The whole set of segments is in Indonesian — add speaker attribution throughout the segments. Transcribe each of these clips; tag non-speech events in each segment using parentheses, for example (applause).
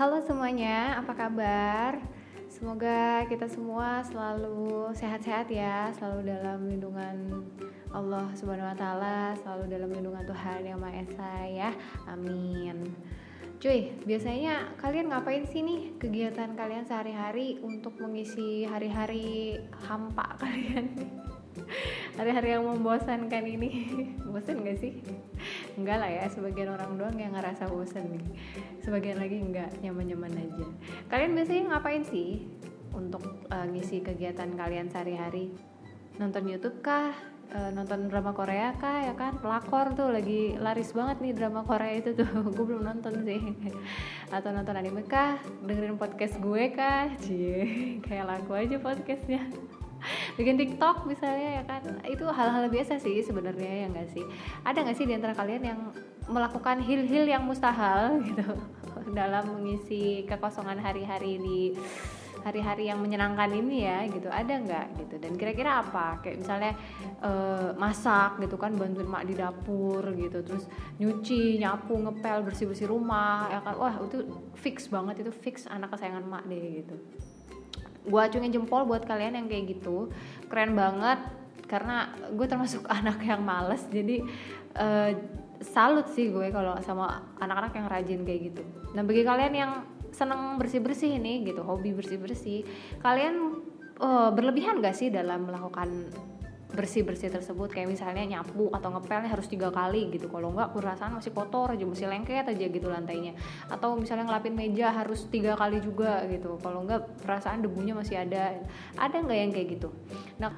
Speaker 1: Halo semuanya, apa kabar? Semoga kita semua selalu sehat-sehat ya, selalu dalam lindungan Allah Subhanahu wa taala, selalu dalam lindungan Tuhan Yang Maha Esa ya. Amin. Cuy, biasanya kalian ngapain sih nih kegiatan kalian sehari-hari untuk mengisi hari-hari hampa (laughs) kalian? hari-hari yang membosankan ini bosan gak sih enggak lah ya sebagian orang doang yang ngerasa bosan nih. Sebagian lagi enggak nyaman-nyaman aja. Kalian biasanya ngapain sih untuk uh, ngisi kegiatan kalian sehari-hari? Nonton YouTube kah? Uh, nonton drama Korea kah? Ya kan? Pelakor tuh lagi laris banget nih drama Korea itu tuh. (laughs) Gue belum nonton sih. Atau nonton anime kah? Dengerin podcast gue kah? Cie kayak lagu aja podcastnya bikin TikTok misalnya ya kan? Itu hal-hal biasa sih sebenarnya ya nggak sih? Ada nggak sih di antara kalian yang melakukan hil-hil yang mustahil (laughs) gitu dalam mengisi kekosongan hari-hari di hari-hari yang menyenangkan ini ya gitu? Ada nggak gitu? Dan kira-kira apa? Kayak misalnya uh, masak gitu kan bantuin mak di dapur gitu terus nyuci nyapu ngepel bersih bersih rumah ya kan? Wah itu fix banget itu fix anak kesayangan mak deh gitu gue acungin jempol buat kalian yang kayak gitu. Keren banget karena gue termasuk (laughs) anak yang males jadi uh, salut sih gue kalau sama anak-anak yang rajin kayak gitu. Nah bagi kalian yang seneng bersih-bersih ini gitu hobi bersih-bersih kalian uh, berlebihan gak sih dalam melakukan bersih-bersih tersebut kayak misalnya nyapu atau ngepelnya harus tiga kali gitu. Kalau enggak perasaan masih kotor aja masih lengket aja gitu lantainya. Atau misalnya ngelapin meja harus tiga kali juga gitu. Kalau enggak perasaan debunya masih ada. Ada nggak yang kayak gitu? Nah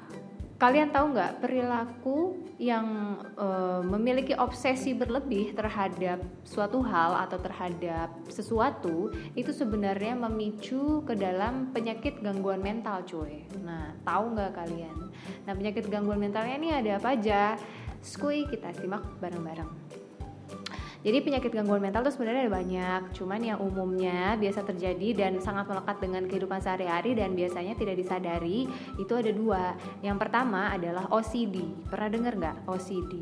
Speaker 1: kalian tahu nggak perilaku yang e, memiliki obsesi berlebih terhadap suatu hal atau terhadap sesuatu itu sebenarnya memicu ke dalam penyakit gangguan mental cuy. Nah tahu nggak kalian? Nah penyakit gangguan mentalnya ini ada apa aja? Skui kita simak bareng-bareng jadi penyakit gangguan mental itu sebenarnya ada banyak, cuman yang umumnya biasa terjadi dan sangat melekat dengan kehidupan sehari-hari dan biasanya tidak disadari itu ada dua. Yang pertama adalah OCD. Pernah dengar nggak OCD?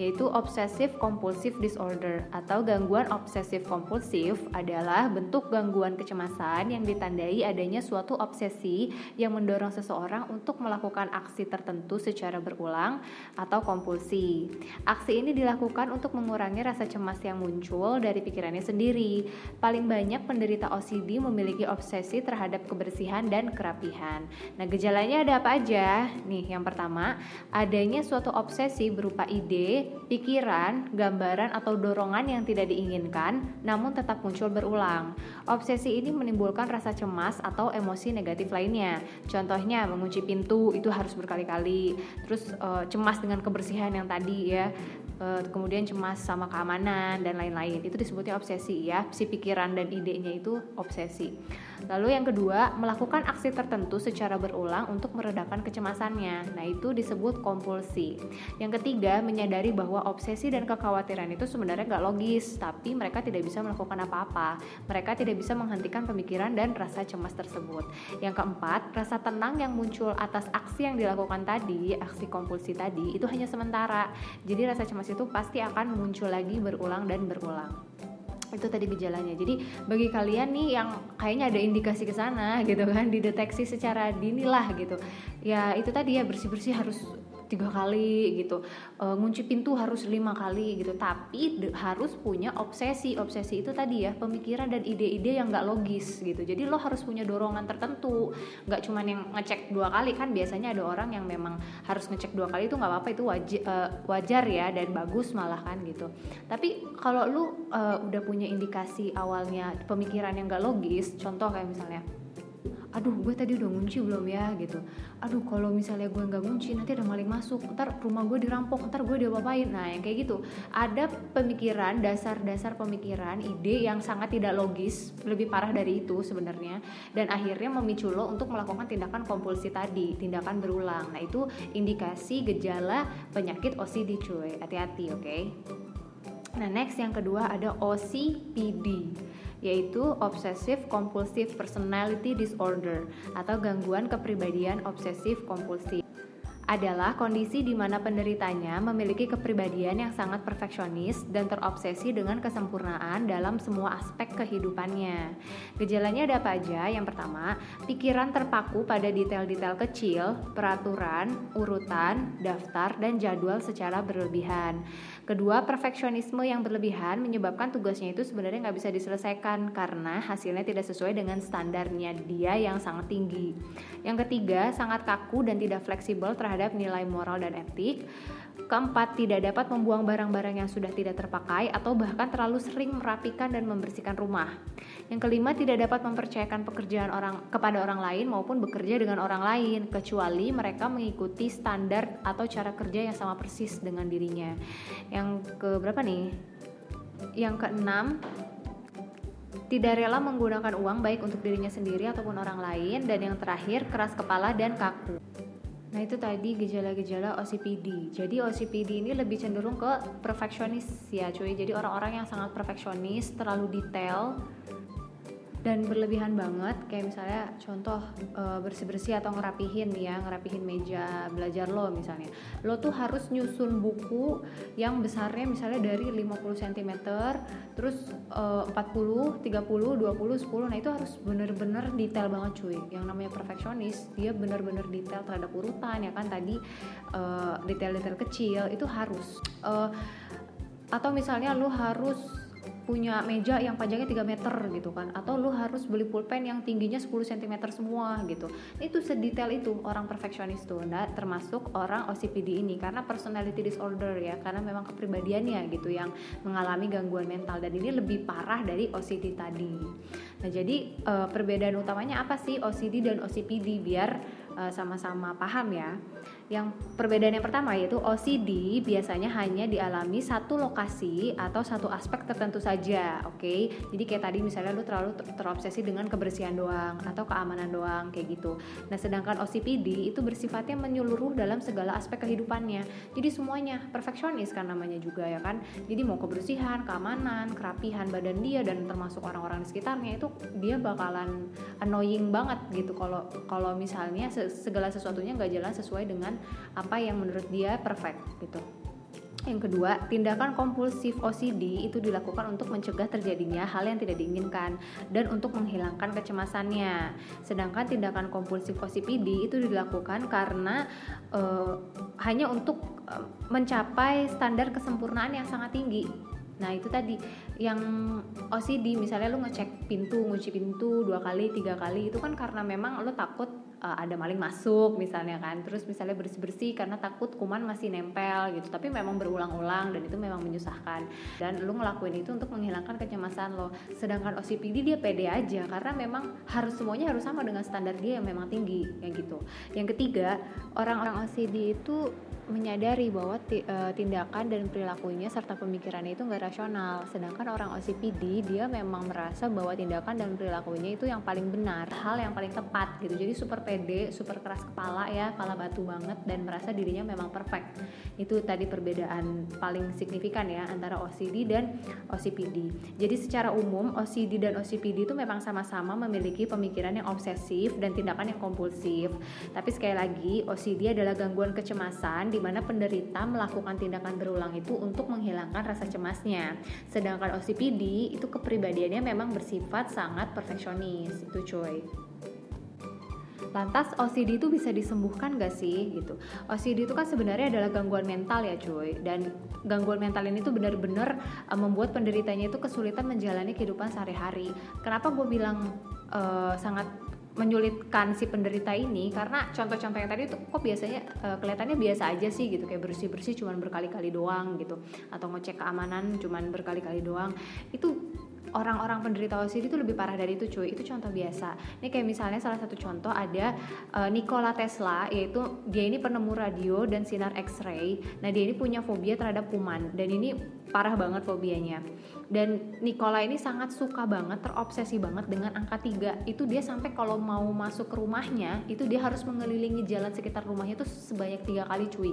Speaker 1: Yaitu Obsessive Compulsive Disorder atau gangguan obsesif kompulsif adalah bentuk gangguan kecemasan yang ditandai adanya suatu obsesi yang mendorong seseorang untuk melakukan aksi tertentu secara berulang atau kompulsi. Aksi ini dilakukan untuk mengurangi rasa cemas cemas yang muncul dari pikirannya sendiri. Paling banyak penderita OCD memiliki obsesi terhadap kebersihan dan kerapihan. Nah, gejalanya ada apa aja? Nih, yang pertama, adanya suatu obsesi berupa ide, pikiran, gambaran atau dorongan yang tidak diinginkan namun tetap muncul berulang. Obsesi ini menimbulkan rasa cemas atau emosi negatif lainnya. Contohnya, mengunci pintu itu harus berkali-kali. Terus uh, cemas dengan kebersihan yang tadi ya uh, kemudian cemas sama keamanan dan lain-lain. Itu disebutnya obsesi ya. Si pikiran dan idenya itu obsesi lalu yang kedua melakukan aksi tertentu secara berulang untuk meredakan kecemasannya. Nah itu disebut kompulsi. Yang ketiga menyadari bahwa obsesi dan kekhawatiran itu sebenarnya nggak logis tapi mereka tidak bisa melakukan apa-apa. Mereka tidak bisa menghentikan pemikiran dan rasa cemas tersebut. Yang keempat rasa tenang yang muncul atas aksi yang dilakukan tadi aksi kompulsi tadi itu hanya sementara. Jadi rasa cemas itu pasti akan muncul lagi berulang dan berulang itu tadi gejalanya. Jadi bagi kalian nih yang kayaknya ada indikasi ke sana gitu kan, dideteksi secara dini lah gitu. Ya itu tadi ya bersih-bersih harus tiga kali gitu. E, ngunci pintu harus lima kali gitu. Tapi harus punya obsesi. Obsesi itu tadi ya pemikiran dan ide-ide yang nggak logis gitu. Jadi lo harus punya dorongan tertentu. Nggak cuman yang ngecek dua kali. Kan biasanya ada orang yang memang harus ngecek dua kali itu nggak apa-apa. Itu wajar, e, wajar ya dan bagus malah kan gitu. Tapi kalau lu e, udah punya indikasi awalnya pemikiran yang nggak logis contoh kayak misalnya aduh gue tadi udah ngunci belum ya? Gitu. Aduh kalau misalnya gue nggak ngunci nanti ada maling masuk. Ntar rumah gue dirampok ntar gue diapa-apain. Nah yang kayak gitu. Ada pemikiran dasar-dasar pemikiran ide yang sangat tidak logis lebih parah dari itu sebenarnya dan akhirnya memicu lo untuk melakukan tindakan kompulsi tadi tindakan berulang. Nah itu indikasi gejala penyakit OCD cuy. Hati-hati oke? Okay? nah next yang kedua ada OCPD yaitu Obsessive Compulsive Personality Disorder atau gangguan kepribadian obsesif kompulsif. Adalah kondisi di mana penderitanya memiliki kepribadian yang sangat perfeksionis dan terobsesi dengan kesempurnaan dalam semua aspek kehidupannya. Gejalanya ada apa aja? Yang pertama, pikiran terpaku pada detail-detail kecil, peraturan, urutan, daftar, dan jadwal secara berlebihan. Kedua, perfeksionisme yang berlebihan menyebabkan tugasnya itu sebenarnya nggak bisa diselesaikan karena hasilnya tidak sesuai dengan standarnya dia yang sangat tinggi. Yang ketiga, sangat kaku dan tidak fleksibel terhadap nilai moral dan etik. Keempat, tidak dapat membuang barang-barang yang sudah tidak terpakai atau bahkan terlalu sering merapikan dan membersihkan rumah. Yang kelima, tidak dapat mempercayakan pekerjaan orang kepada orang lain maupun bekerja dengan orang lain kecuali mereka mengikuti standar atau cara kerja yang sama persis dengan dirinya. Yang ke berapa nih? Yang keenam, tidak rela menggunakan uang baik untuk dirinya sendiri ataupun orang lain dan yang terakhir keras kepala dan kaku. Nah itu tadi gejala-gejala OCPD. Jadi OCPD ini lebih cenderung ke perfeksionis ya cuy. Jadi orang-orang yang sangat perfeksionis, terlalu detail, dan berlebihan banget kayak misalnya contoh uh, bersih-bersih atau ngerapihin ya ngerapihin meja belajar lo misalnya. Lo tuh harus nyusun buku yang besarnya misalnya dari 50 cm terus uh, 40 30 20 10 nah itu harus bener-bener detail banget cuy. Yang namanya perfeksionis dia bener-bener detail terhadap urutan ya kan? Tadi uh, detail-detail kecil itu harus. Uh, atau misalnya lo harus punya meja yang panjangnya 3 meter gitu kan. Atau lu harus beli pulpen yang tingginya 10 cm semua gitu. Itu sedetail itu orang perfeksionis tuh nah, termasuk orang OCPD ini. Karena personality disorder ya karena memang kepribadiannya gitu yang mengalami gangguan mental. Dan ini lebih parah dari OCD tadi. Nah jadi uh, perbedaan utamanya apa sih? OCD dan OCPD biar eh, sama-sama paham ya yang perbedaan yang pertama yaitu OCD biasanya hanya dialami satu lokasi atau satu aspek tertentu saja, oke? Okay? Jadi kayak tadi misalnya lu terlalu ter terobsesi dengan kebersihan doang atau keamanan doang kayak gitu. Nah, sedangkan OCPD itu bersifatnya menyeluruh dalam segala aspek kehidupannya. Jadi semuanya perfeksionis kan namanya juga ya kan. Jadi mau kebersihan, keamanan, kerapihan badan dia dan termasuk orang-orang di sekitarnya itu dia bakalan annoying banget gitu kalau kalau misalnya segala sesuatunya nggak jalan sesuai dengan apa yang menurut dia perfect gitu. Yang kedua, tindakan kompulsif OCD itu dilakukan untuk mencegah terjadinya hal yang tidak diinginkan dan untuk menghilangkan kecemasannya. Sedangkan tindakan kompulsif OCPD itu dilakukan karena uh, hanya untuk uh, mencapai standar kesempurnaan yang sangat tinggi. Nah itu tadi yang OCD misalnya lu ngecek pintu, ngunci pintu dua kali, tiga kali itu kan karena memang lu takut uh, ada maling masuk misalnya kan. Terus misalnya bersih bersih karena takut kuman masih nempel gitu. Tapi memang berulang-ulang dan itu memang menyusahkan. Dan lu ngelakuin itu untuk menghilangkan kecemasan lo. Sedangkan OCPD dia pede aja karena memang harus semuanya harus sama dengan standar dia yang memang tinggi kayak gitu. Yang ketiga orang-orang OCD itu menyadari bahwa eh, tindakan dan perilakunya serta pemikirannya itu nggak rasional. Sedangkan orang OCPD dia memang merasa bahwa tindakan dan perilakunya itu yang paling benar hal yang paling tepat gitu. Jadi super pede super keras kepala ya kepala batu banget dan merasa dirinya memang perfect. Itu tadi perbedaan paling signifikan ya antara OCD dan OCPD jadi secara umum OCD dan OCPD itu memang sama-sama memiliki pemikiran yang obsesif dan tindakan yang kompulsif. Tapi sekali lagi OCD adalah gangguan kecemasan di mana penderita melakukan tindakan berulang itu untuk menghilangkan rasa cemasnya. Sedangkan OCPD itu kepribadiannya memang bersifat sangat perfeksionis. Itu cuy. Lantas OCD itu bisa disembuhkan gak sih gitu? OCD itu kan sebenarnya adalah gangguan mental ya cuy dan gangguan mental ini tuh benar-benar uh, membuat penderitanya itu kesulitan menjalani kehidupan sehari-hari. Kenapa gue bilang uh, sangat menyulitkan si penderita ini karena contoh-contoh yang tadi itu kok biasanya uh, kelihatannya biasa aja sih gitu kayak bersih-bersih cuman berkali-kali doang gitu. Atau ngecek keamanan cuman berkali-kali doang. Itu orang-orang penderita OCD itu lebih parah dari itu cuy. Itu contoh biasa. Ini kayak misalnya salah satu contoh ada uh, Nikola Tesla yaitu dia ini penemu radio dan sinar X-ray. Nah dia ini punya fobia terhadap kuman dan ini parah banget fobianya. Dan Nikola ini sangat suka banget terobsesi banget dengan angka 3 itu dia sampai kalau mau masuk ke rumahnya itu dia harus mengelilingi jalan sekitar rumahnya itu sebanyak tiga kali cuy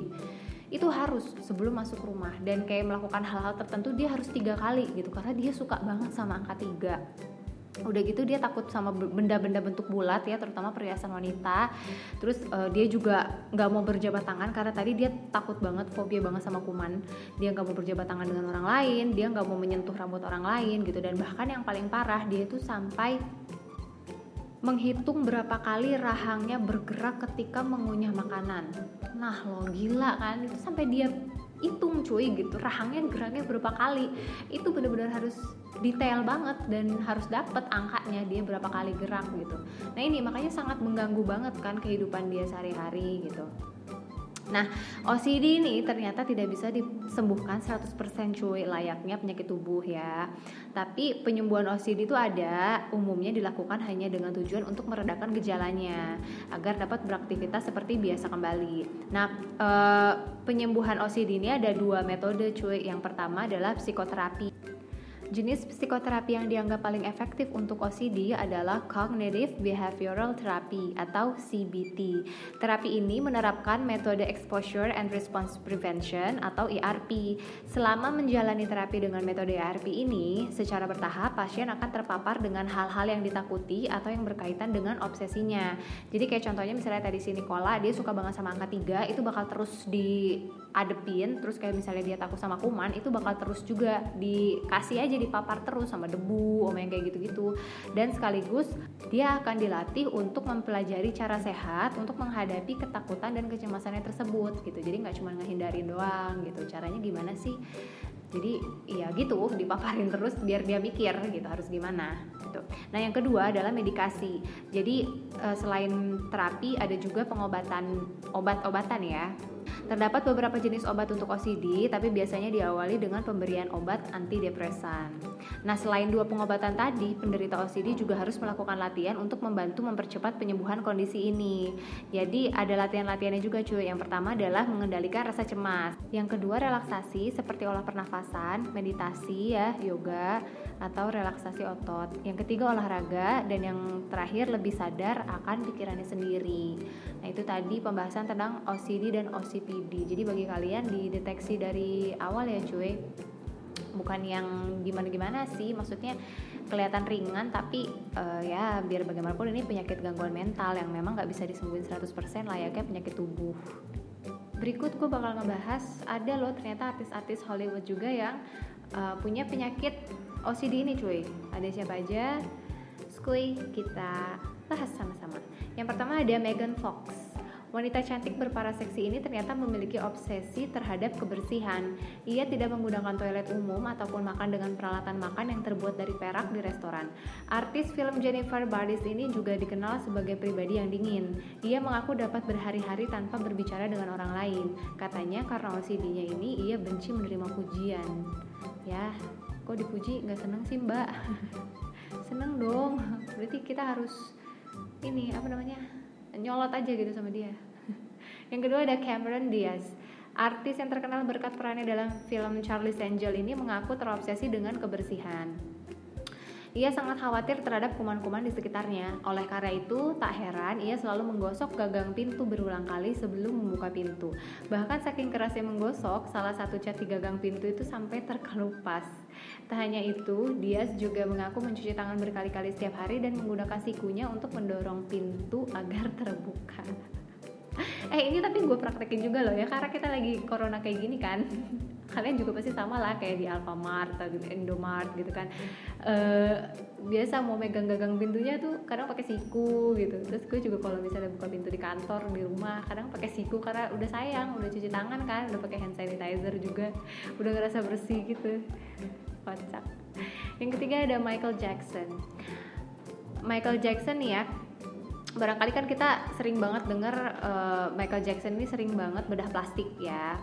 Speaker 1: itu harus sebelum masuk rumah. Dan kayak melakukan hal-hal tertentu dia harus tiga kali gitu. Karena dia suka banget sama angka tiga. Udah gitu dia takut sama benda-benda bentuk bulat ya terutama perhiasan wanita. Terus uh, dia juga nggak mau berjabat tangan karena tadi dia takut banget fobia banget sama kuman. Dia nggak mau berjabat tangan dengan orang lain dia nggak mau menyentuh rambut orang lain gitu. Dan bahkan yang paling parah dia itu sampai menghitung berapa kali rahangnya bergerak ketika mengunyah makanan nah lo gila kan? Itu sampai dia hitung cuy gitu. Rahangnya geraknya berapa kali. Itu benar-benar harus detail banget dan harus dapet angkanya dia berapa kali gerak gitu. Nah ini makanya sangat mengganggu banget kan kehidupan dia sehari-hari gitu Nah, OCD ini ternyata tidak bisa disembuhkan 100% cuy layaknya penyakit tubuh ya. Tapi penyembuhan OCD itu ada, umumnya dilakukan hanya dengan tujuan untuk meredakan gejalanya agar dapat beraktivitas seperti biasa kembali. Nah, e, penyembuhan OCD ini ada dua metode cuy. Yang pertama adalah psikoterapi. Jenis psikoterapi yang dianggap paling efektif untuk OCD adalah Cognitive Behavioral Therapy atau CBT. Terapi ini menerapkan metode Exposure and Response Prevention atau ERP. Selama menjalani terapi dengan metode ERP ini, secara bertahap pasien akan terpapar dengan hal-hal yang ditakuti atau yang berkaitan dengan obsesinya. Jadi kayak contohnya misalnya tadi si Nicola, dia suka banget sama angka 3, itu bakal terus diadepin, terus kayak misalnya dia takut sama kuman, itu bakal terus juga dikasih aja dipapar terus sama debu, om yang kayak gitu-gitu. Dan sekaligus dia akan dilatih untuk mempelajari cara sehat untuk menghadapi ketakutan dan kecemasannya tersebut gitu. Jadi nggak cuma ngehindarin doang gitu. Caranya gimana sih? Jadi ya gitu dipaparin terus biar dia mikir gitu harus gimana gitu. Nah yang kedua adalah medikasi. Jadi eh, selain terapi ada juga pengobatan obat-obatan ya Terdapat beberapa jenis obat untuk OCD, tapi biasanya diawali dengan pemberian obat antidepresan. Nah, selain dua pengobatan tadi, penderita OCD juga harus melakukan latihan untuk membantu mempercepat penyembuhan kondisi ini. Jadi, ada latihan-latihannya juga cuy. Yang pertama adalah mengendalikan rasa cemas. Yang kedua, relaksasi seperti olah pernafasan, meditasi ya, yoga, atau relaksasi otot. Yang ketiga, olahraga dan yang terakhir lebih sadar akan pikirannya sendiri. Nah, itu tadi pembahasan tentang OCD dan OCPD jadi bagi kalian dideteksi dari awal ya cuy. Bukan yang gimana-gimana sih maksudnya kelihatan ringan tapi uh, ya biar bagaimanapun ini penyakit gangguan mental yang memang nggak bisa disembuhin 100% layaknya penyakit tubuh. Berikut gue bakal ngebahas ada loh ternyata artis-artis Hollywood juga yang uh, punya penyakit OCD ini cuy. Ada siapa aja? Skuy kita bahas sama-sama. Yang pertama ada Megan Fox Wanita cantik berparaseksi ini ternyata memiliki obsesi terhadap kebersihan. Ia tidak menggunakan toilet umum ataupun makan dengan peralatan makan yang terbuat dari perak di restoran. Artis film Jennifer Bardis ini juga dikenal sebagai pribadi yang dingin. Ia mengaku dapat berhari-hari tanpa berbicara dengan orang lain. Katanya karena OCD-nya ini ia benci menerima pujian. Ya, kok dipuji nggak seneng sih mbak? (laughs) seneng dong. Berarti kita harus ini apa namanya? Nyolot aja gitu sama dia (laughs) yang kedua ada Cameron Diaz artis yang terkenal berkat perannya dalam film Charlie's Angel ini mengaku terobsesi dengan kebersihan ia sangat khawatir terhadap kuman-kuman di sekitarnya. Oleh karena itu, tak heran ia selalu menggosok gagang pintu berulang kali sebelum membuka pintu. Bahkan saking kerasnya menggosok, salah satu cat di gagang pintu itu sampai terkelupas. Tak hanya itu, Diaz juga mengaku mencuci tangan berkali-kali setiap hari dan menggunakan sikunya untuk mendorong pintu agar terbuka. Eh ini tapi gue praktekin juga loh ya karena kita lagi corona kayak gini kan. (laughs) Kalian juga pasti sama lah kayak di Alfamart atau gitu Indomart gitu kan. Uh, biasa mau megang gagang pintunya tuh kadang pakai siku gitu. Terus gue juga kalau misalnya buka pintu di kantor di rumah kadang pakai siku karena udah sayang udah cuci tangan kan udah pakai hand sanitizer juga udah ngerasa bersih gitu kocak yang ketiga ada Michael Jackson Michael Jackson nih ya barangkali kan kita sering banget dengar uh, Michael Jackson ini sering banget bedah plastik ya.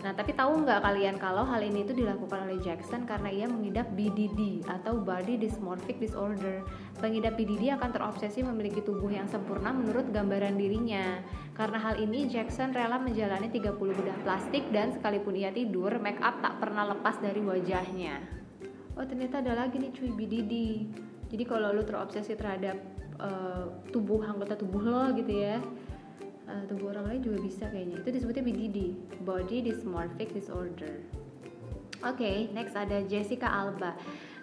Speaker 1: Nah, tapi tahu nggak kalian kalau hal ini itu dilakukan oleh Jackson karena ia mengidap BDD atau Body Dysmorphic Disorder. Pengidap BDD akan terobsesi memiliki tubuh yang sempurna menurut gambaran dirinya. Karena hal ini, Jackson rela menjalani 30 bedah plastik dan sekalipun ia tidur, make up tak pernah lepas dari wajahnya. Oh, ternyata ada lagi nih cuy BDD. Jadi kalau lu terobsesi terhadap uh, tubuh anggota tubuh lo gitu ya uh, tubuh orang lain juga bisa kayaknya. Itu disebutnya BDD Body Dysmorphic Disorder. Oke okay, next ada Jessica Alba.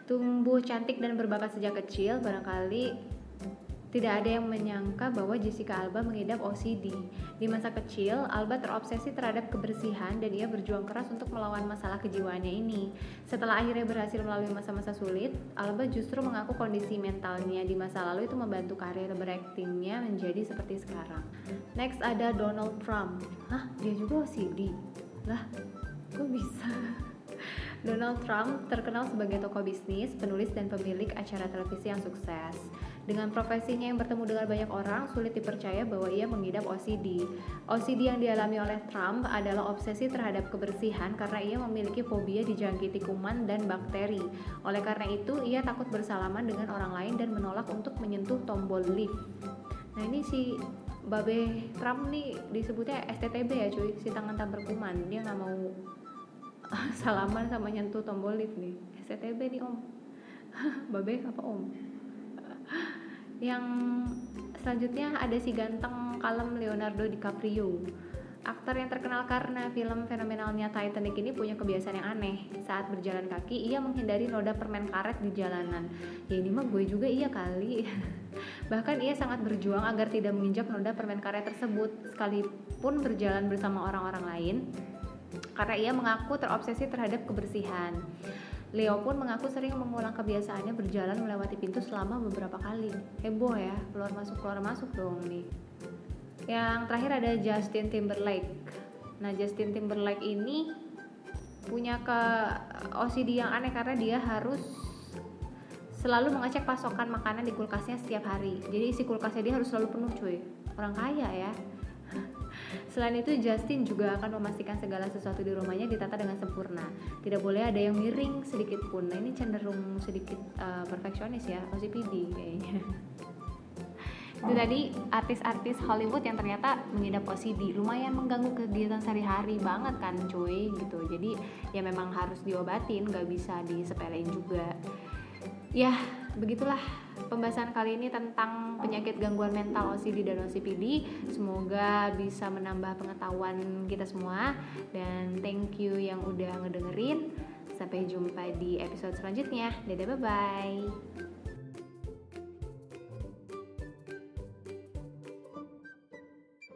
Speaker 1: Tumbuh cantik dan berbakat sejak kecil barangkali tidak ada yang menyangka bahwa Jessica Alba mengidap OCD. Di masa kecil, Alba terobsesi terhadap kebersihan dan ia berjuang keras untuk melawan masalah kejiwaannya ini. Setelah akhirnya berhasil melalui masa-masa sulit, Alba justru mengaku kondisi mentalnya di masa lalu itu membantu karir beraktingnya menjadi seperti sekarang. Next ada Donald Trump. Hah, dia juga OCD? Lah, kok bisa? (laughs) Donald Trump terkenal sebagai tokoh bisnis, penulis, dan pemilik acara televisi yang sukses. Dengan profesinya yang bertemu dengan banyak orang, sulit dipercaya bahwa ia mengidap OCD. OCD yang dialami oleh Trump adalah obsesi terhadap kebersihan karena ia memiliki fobia dijangkiti kuman dan bakteri. Oleh karena itu, ia takut bersalaman dengan orang lain dan menolak untuk menyentuh tombol lift. Nah ini si Babe Trump nih disebutnya STTB ya cuy, si tangan tak berkuman. Dia nggak mau (laughs) salaman sama nyentuh tombol lift nih. STTB nih om. (laughs) Babe apa om? Yang selanjutnya ada si ganteng kalem Leonardo DiCaprio Aktor yang terkenal karena film fenomenalnya Titanic ini punya kebiasaan yang aneh. Saat berjalan kaki, ia menghindari roda permen karet di jalanan. Ya ini mah gue juga iya kali. (laughs) Bahkan ia sangat berjuang agar tidak menginjak roda permen karet tersebut, sekalipun berjalan bersama orang-orang lain. Karena ia mengaku terobsesi terhadap kebersihan. Leo pun mengaku sering mengulang kebiasaannya berjalan melewati pintu selama beberapa kali. Heboh ya, keluar masuk keluar masuk dong nih. Yang terakhir ada Justin Timberlake. Nah, Justin Timberlake ini punya ke OCD yang aneh karena dia harus selalu mengecek pasokan makanan di kulkasnya setiap hari. Jadi isi kulkasnya dia harus selalu penuh, cuy. Orang kaya ya. Selain itu, Justin juga akan memastikan segala sesuatu di rumahnya ditata dengan sempurna. Tidak boleh ada yang miring sedikit pun. Nah, ini cenderung sedikit uh, perfeksionis ya, OCPD kayaknya. (laughs) itu tadi artis-artis Hollywood yang ternyata mengidap OCD lumayan mengganggu kegiatan sehari-hari banget kan cuy gitu jadi ya memang harus diobatin nggak bisa disepelein juga ya begitulah pembahasan kali ini tentang penyakit gangguan mental OCD dan OCPD. Semoga bisa menambah pengetahuan kita semua dan thank you yang udah ngedengerin. Sampai jumpa di episode selanjutnya. Dadah bye bye.